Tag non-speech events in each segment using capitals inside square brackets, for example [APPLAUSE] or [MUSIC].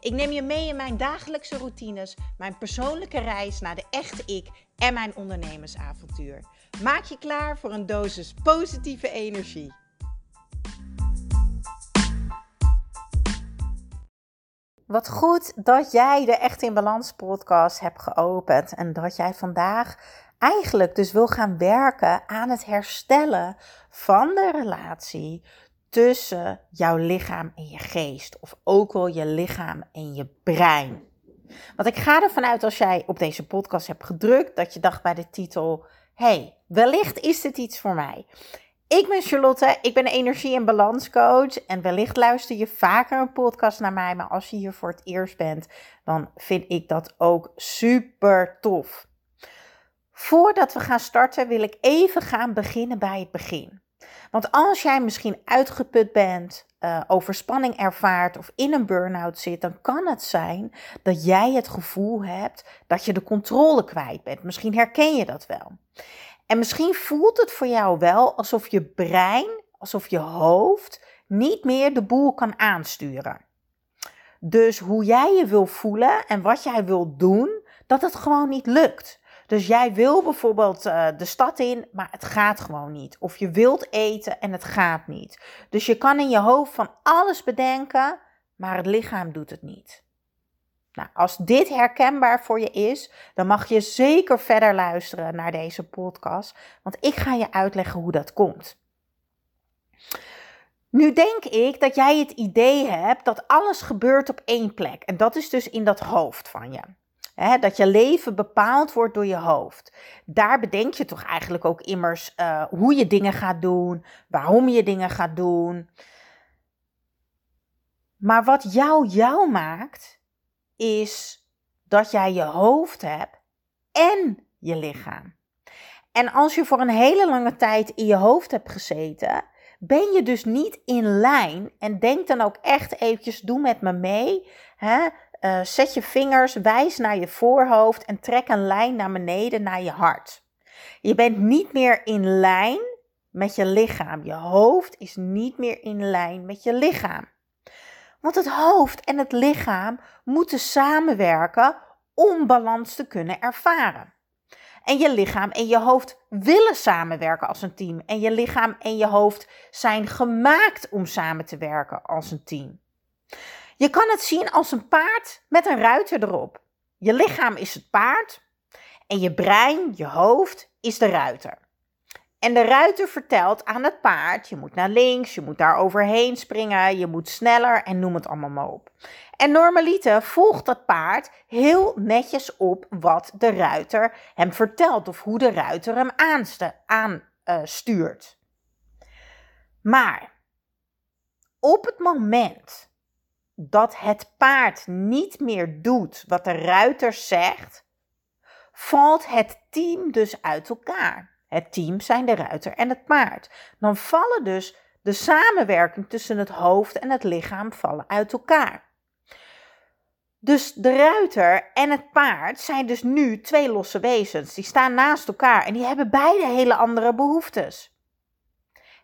Ik neem je mee in mijn dagelijkse routines, mijn persoonlijke reis naar de echte ik en mijn ondernemersavontuur. Maak je klaar voor een dosis positieve energie. Wat goed dat jij de Echt in Balans podcast hebt geopend en dat jij vandaag eigenlijk dus wil gaan werken aan het herstellen van de relatie tussen jouw lichaam en je geest. Of ook wel je lichaam en je brein. Want ik ga ervan uit als jij op deze podcast hebt gedrukt dat je dacht bij de titel: hey, wellicht is dit iets voor mij. Ik ben Charlotte, ik ben energie- en balanscoach en wellicht luister je vaker een podcast naar mij, maar als je hier voor het eerst bent, dan vind ik dat ook super tof. Voordat we gaan starten wil ik even gaan beginnen bij het begin. Want als jij misschien uitgeput bent, uh, overspanning ervaart of in een burn-out zit, dan kan het zijn dat jij het gevoel hebt dat je de controle kwijt bent. Misschien herken je dat wel. En misschien voelt het voor jou wel alsof je brein, alsof je hoofd niet meer de boel kan aansturen. Dus hoe jij je wil voelen en wat jij wil doen, dat het gewoon niet lukt. Dus jij wil bijvoorbeeld uh, de stad in, maar het gaat gewoon niet. Of je wilt eten en het gaat niet. Dus je kan in je hoofd van alles bedenken, maar het lichaam doet het niet. Nou, als dit herkenbaar voor je is, dan mag je zeker verder luisteren naar deze podcast, want ik ga je uitleggen hoe dat komt. Nu denk ik dat jij het idee hebt dat alles gebeurt op één plek en dat is dus in dat hoofd van je dat je leven bepaald wordt door je hoofd. Daar bedenk je toch eigenlijk ook immers uh, hoe je dingen gaat doen, waarom je dingen gaat doen. Maar wat jou jou maakt, is dat jij je hoofd hebt en je lichaam. En als je voor een hele lange tijd in je hoofd hebt gezeten, ben je dus niet in lijn. En denk dan ook echt eventjes, doe met me mee. Hè? Uh, zet je vingers wijs naar je voorhoofd en trek een lijn naar beneden naar je hart. Je bent niet meer in lijn met je lichaam. Je hoofd is niet meer in lijn met je lichaam. Want het hoofd en het lichaam moeten samenwerken om balans te kunnen ervaren. En je lichaam en je hoofd willen samenwerken als een team. En je lichaam en je hoofd zijn gemaakt om samen te werken als een team. Je kan het zien als een paard met een ruiter erop. Je lichaam is het paard en je brein, je hoofd, is de ruiter. En de ruiter vertelt aan het paard: je moet naar links, je moet daar overheen springen, je moet sneller en noem het allemaal maar op. En normaliter volgt dat paard heel netjes op wat de ruiter hem vertelt of hoe de ruiter hem aanstuurt. maar op het moment dat het paard niet meer doet wat de ruiter zegt, valt het team dus uit elkaar. Het team zijn de ruiter en het paard. Dan vallen dus de samenwerking tussen het hoofd en het lichaam vallen uit elkaar. Dus de ruiter en het paard zijn dus nu twee losse wezens. Die staan naast elkaar en die hebben beide hele andere behoeftes.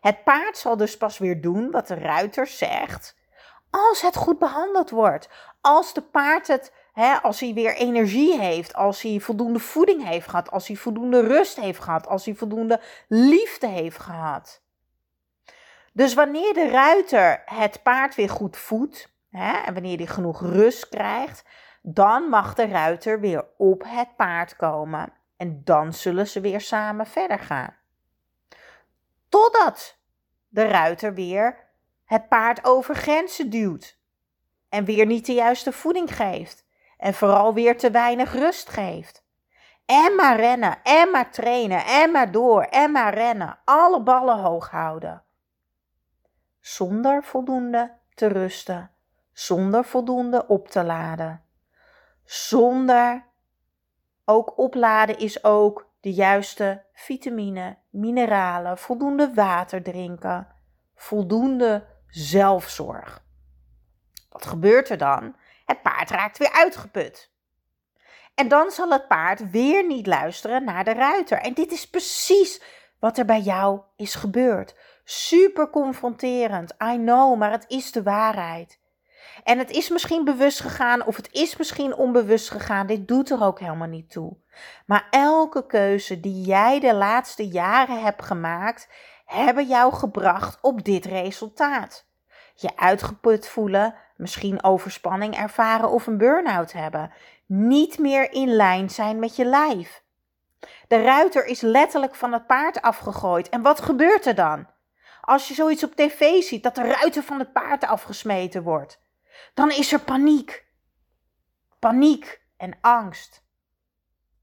Het paard zal dus pas weer doen wat de ruiter zegt als het goed behandeld wordt. Als de paard het, hè, als hij weer energie heeft, als hij voldoende voeding heeft gehad, als hij voldoende rust heeft gehad, als hij voldoende liefde heeft gehad. Dus wanneer de ruiter het paard weer goed voedt, hè, en wanneer hij genoeg rust krijgt, dan mag de ruiter weer op het paard komen. En dan zullen ze weer samen verder gaan. Totdat de ruiter weer het paard over grenzen duwt en weer niet de juiste voeding geeft en vooral weer te weinig rust geeft. En maar rennen, en maar trainen, en maar door, en maar rennen, alle ballen hoog houden. Zonder voldoende te rusten, zonder voldoende op te laden. Zonder, ook opladen is ook de juiste vitamine, mineralen, voldoende water drinken, voldoende zelfzorg. Wat gebeurt er dan? Het paard raakt weer uitgeput. En dan zal het paard weer niet luisteren naar de ruiter. En dit is precies wat er bij jou is gebeurd. Super confronterend, I know, maar het is de waarheid. En het is misschien bewust gegaan of het is misschien onbewust gegaan. Dit doet er ook helemaal niet toe. Maar elke keuze die jij de laatste jaren hebt gemaakt, hebben jou gebracht op dit resultaat. Je uitgeput voelen, misschien overspanning ervaren of een burn-out hebben. Niet meer in lijn zijn met je lijf. De ruiter is letterlijk van het paard afgegooid. En wat gebeurt er dan? Als je zoiets op tv ziet dat de ruiter van het paard afgesmeten wordt, dan is er paniek. Paniek en angst.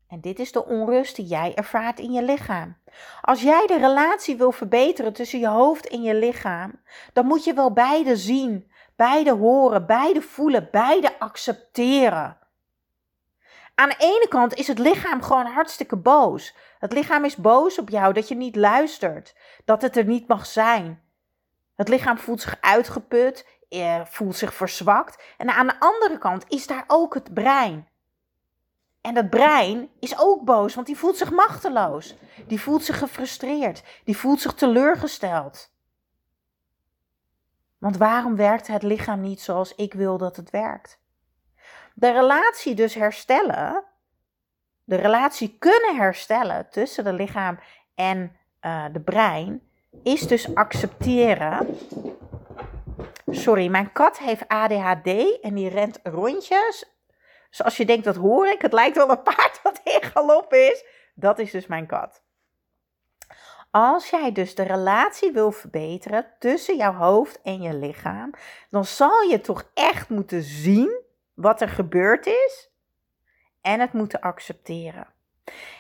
En dit is de onrust die jij ervaart in je lichaam. Als jij de relatie wil verbeteren tussen je hoofd en je lichaam, dan moet je wel beide zien, beide horen, beide voelen, beide accepteren. Aan de ene kant is het lichaam gewoon hartstikke boos. Het lichaam is boos op jou dat je niet luistert, dat het er niet mag zijn. Het lichaam voelt zich uitgeput, eh, voelt zich verzwakt. En aan de andere kant is daar ook het brein. En dat brein is ook boos, want die voelt zich machteloos. Die voelt zich gefrustreerd. Die voelt zich teleurgesteld. Want waarom werkt het lichaam niet zoals ik wil dat het werkt? De relatie dus herstellen, de relatie kunnen herstellen tussen het lichaam en uh, de brein, is dus accepteren. Sorry, mijn kat heeft ADHD en die rent rondjes dus als je denkt, dat hoor ik, het lijkt wel een paard [LAUGHS] dat in galop is. Dat is dus mijn kat. Als jij dus de relatie wil verbeteren tussen jouw hoofd en je lichaam, dan zal je toch echt moeten zien wat er gebeurd is en het moeten accepteren.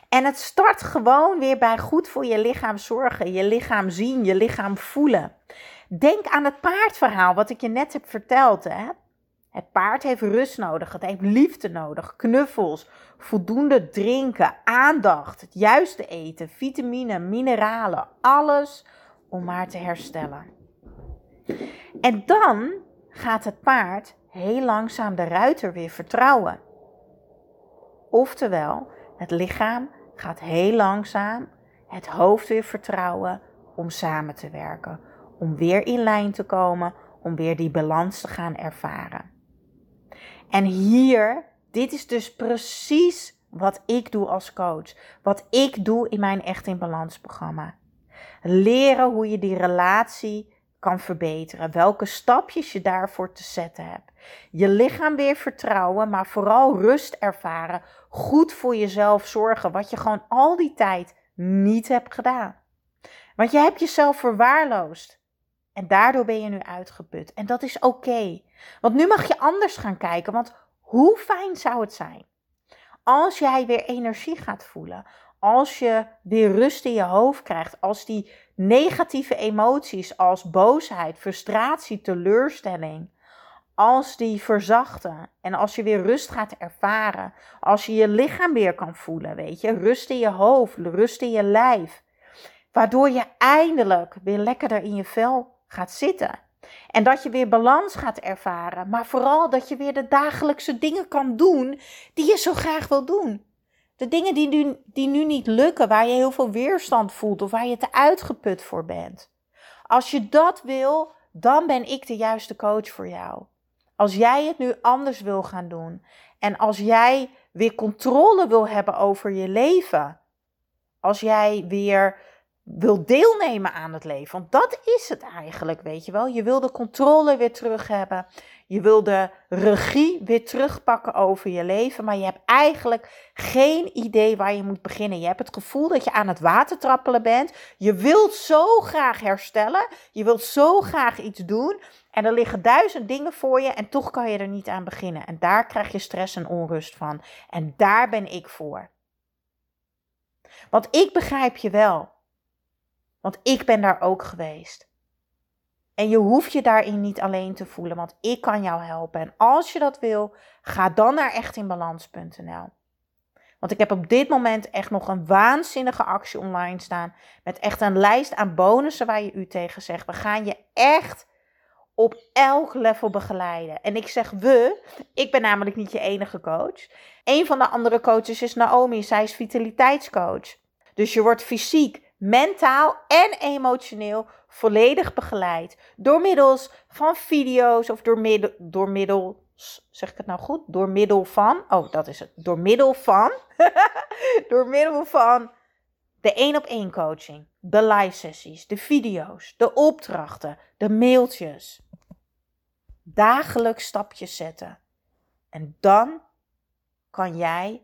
En het start gewoon weer bij goed voor je lichaam zorgen, je lichaam zien, je lichaam voelen. Denk aan het paardverhaal wat ik je net heb verteld. Hè? Het paard heeft rust nodig, het heeft liefde nodig, knuffels, voldoende drinken, aandacht, het juiste eten, vitamine, mineralen, alles om maar te herstellen. En dan gaat het paard heel langzaam de ruiter weer vertrouwen. Oftewel, het lichaam gaat heel langzaam het hoofd weer vertrouwen om samen te werken, om weer in lijn te komen, om weer die balans te gaan ervaren. En hier, dit is dus precies wat ik doe als coach. Wat ik doe in mijn Echt in Balans programma. Leren hoe je die relatie kan verbeteren. Welke stapjes je daarvoor te zetten hebt. Je lichaam weer vertrouwen, maar vooral rust ervaren. Goed voor jezelf zorgen, wat je gewoon al die tijd niet hebt gedaan. Want je hebt jezelf verwaarloosd. En daardoor ben je nu uitgeput. En dat is oké. Want nu mag je anders gaan kijken. Want hoe fijn zou het zijn als jij weer energie gaat voelen? Als je weer rust in je hoofd krijgt. Als die negatieve emoties als boosheid, frustratie, teleurstelling. Als die verzachten en als je weer rust gaat ervaren, als je je lichaam weer kan voelen, weet je, rust in je hoofd, rust in je lijf, waardoor je eindelijk weer lekkerder in je vel gaat zitten. En dat je weer balans gaat ervaren. Maar vooral dat je weer de dagelijkse dingen kan doen die je zo graag wil doen. De dingen die nu, die nu niet lukken, waar je heel veel weerstand voelt of waar je te uitgeput voor bent. Als je dat wil, dan ben ik de juiste coach voor jou. Als jij het nu anders wil gaan doen en als jij weer controle wil hebben over je leven, als jij weer wil deelnemen aan het leven. Want dat is het eigenlijk, weet je wel. Je wil de controle weer terug hebben. Je wil de regie weer terugpakken over je leven. Maar je hebt eigenlijk geen idee waar je moet beginnen. Je hebt het gevoel dat je aan het watertrappelen bent. Je wilt zo graag herstellen. Je wilt zo graag iets doen. En er liggen duizend dingen voor je en toch kan je er niet aan beginnen. En daar krijg je stress en onrust van. En daar ben ik voor. Want ik begrijp je wel. Want ik ben daar ook geweest. En je hoeft je daarin niet alleen te voelen, want ik kan jou helpen. En als je dat wil, ga dan naar echtinbalans.nl. Want ik heb op dit moment echt nog een waanzinnige actie online staan. Met echt een lijst aan bonussen waar je u tegen zegt. We gaan je echt op elk level begeleiden. En ik zeg we, ik ben namelijk niet je enige coach. Een van de andere coaches is Naomi, zij is vitaliteitscoach. Dus je wordt fysiek, mentaal en emotioneel volledig begeleid. Door middels van video's of door middel, door middel zeg ik het nou goed? Door middel van, oh dat is het, door middel van, [LAUGHS] door middel van de één op één coaching, de live sessies, de video's, de opdrachten, de mailtjes. Dagelijks stapjes zetten. En dan kan jij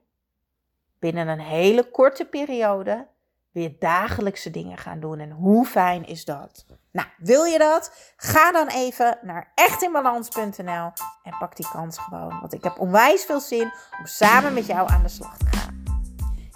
binnen een hele korte periode weer dagelijkse dingen gaan doen. En hoe fijn is dat? Nou, wil je dat? Ga dan even naar echtinbalans.nl en pak die kans gewoon. Want ik heb onwijs veel zin om samen met jou aan de slag te gaan.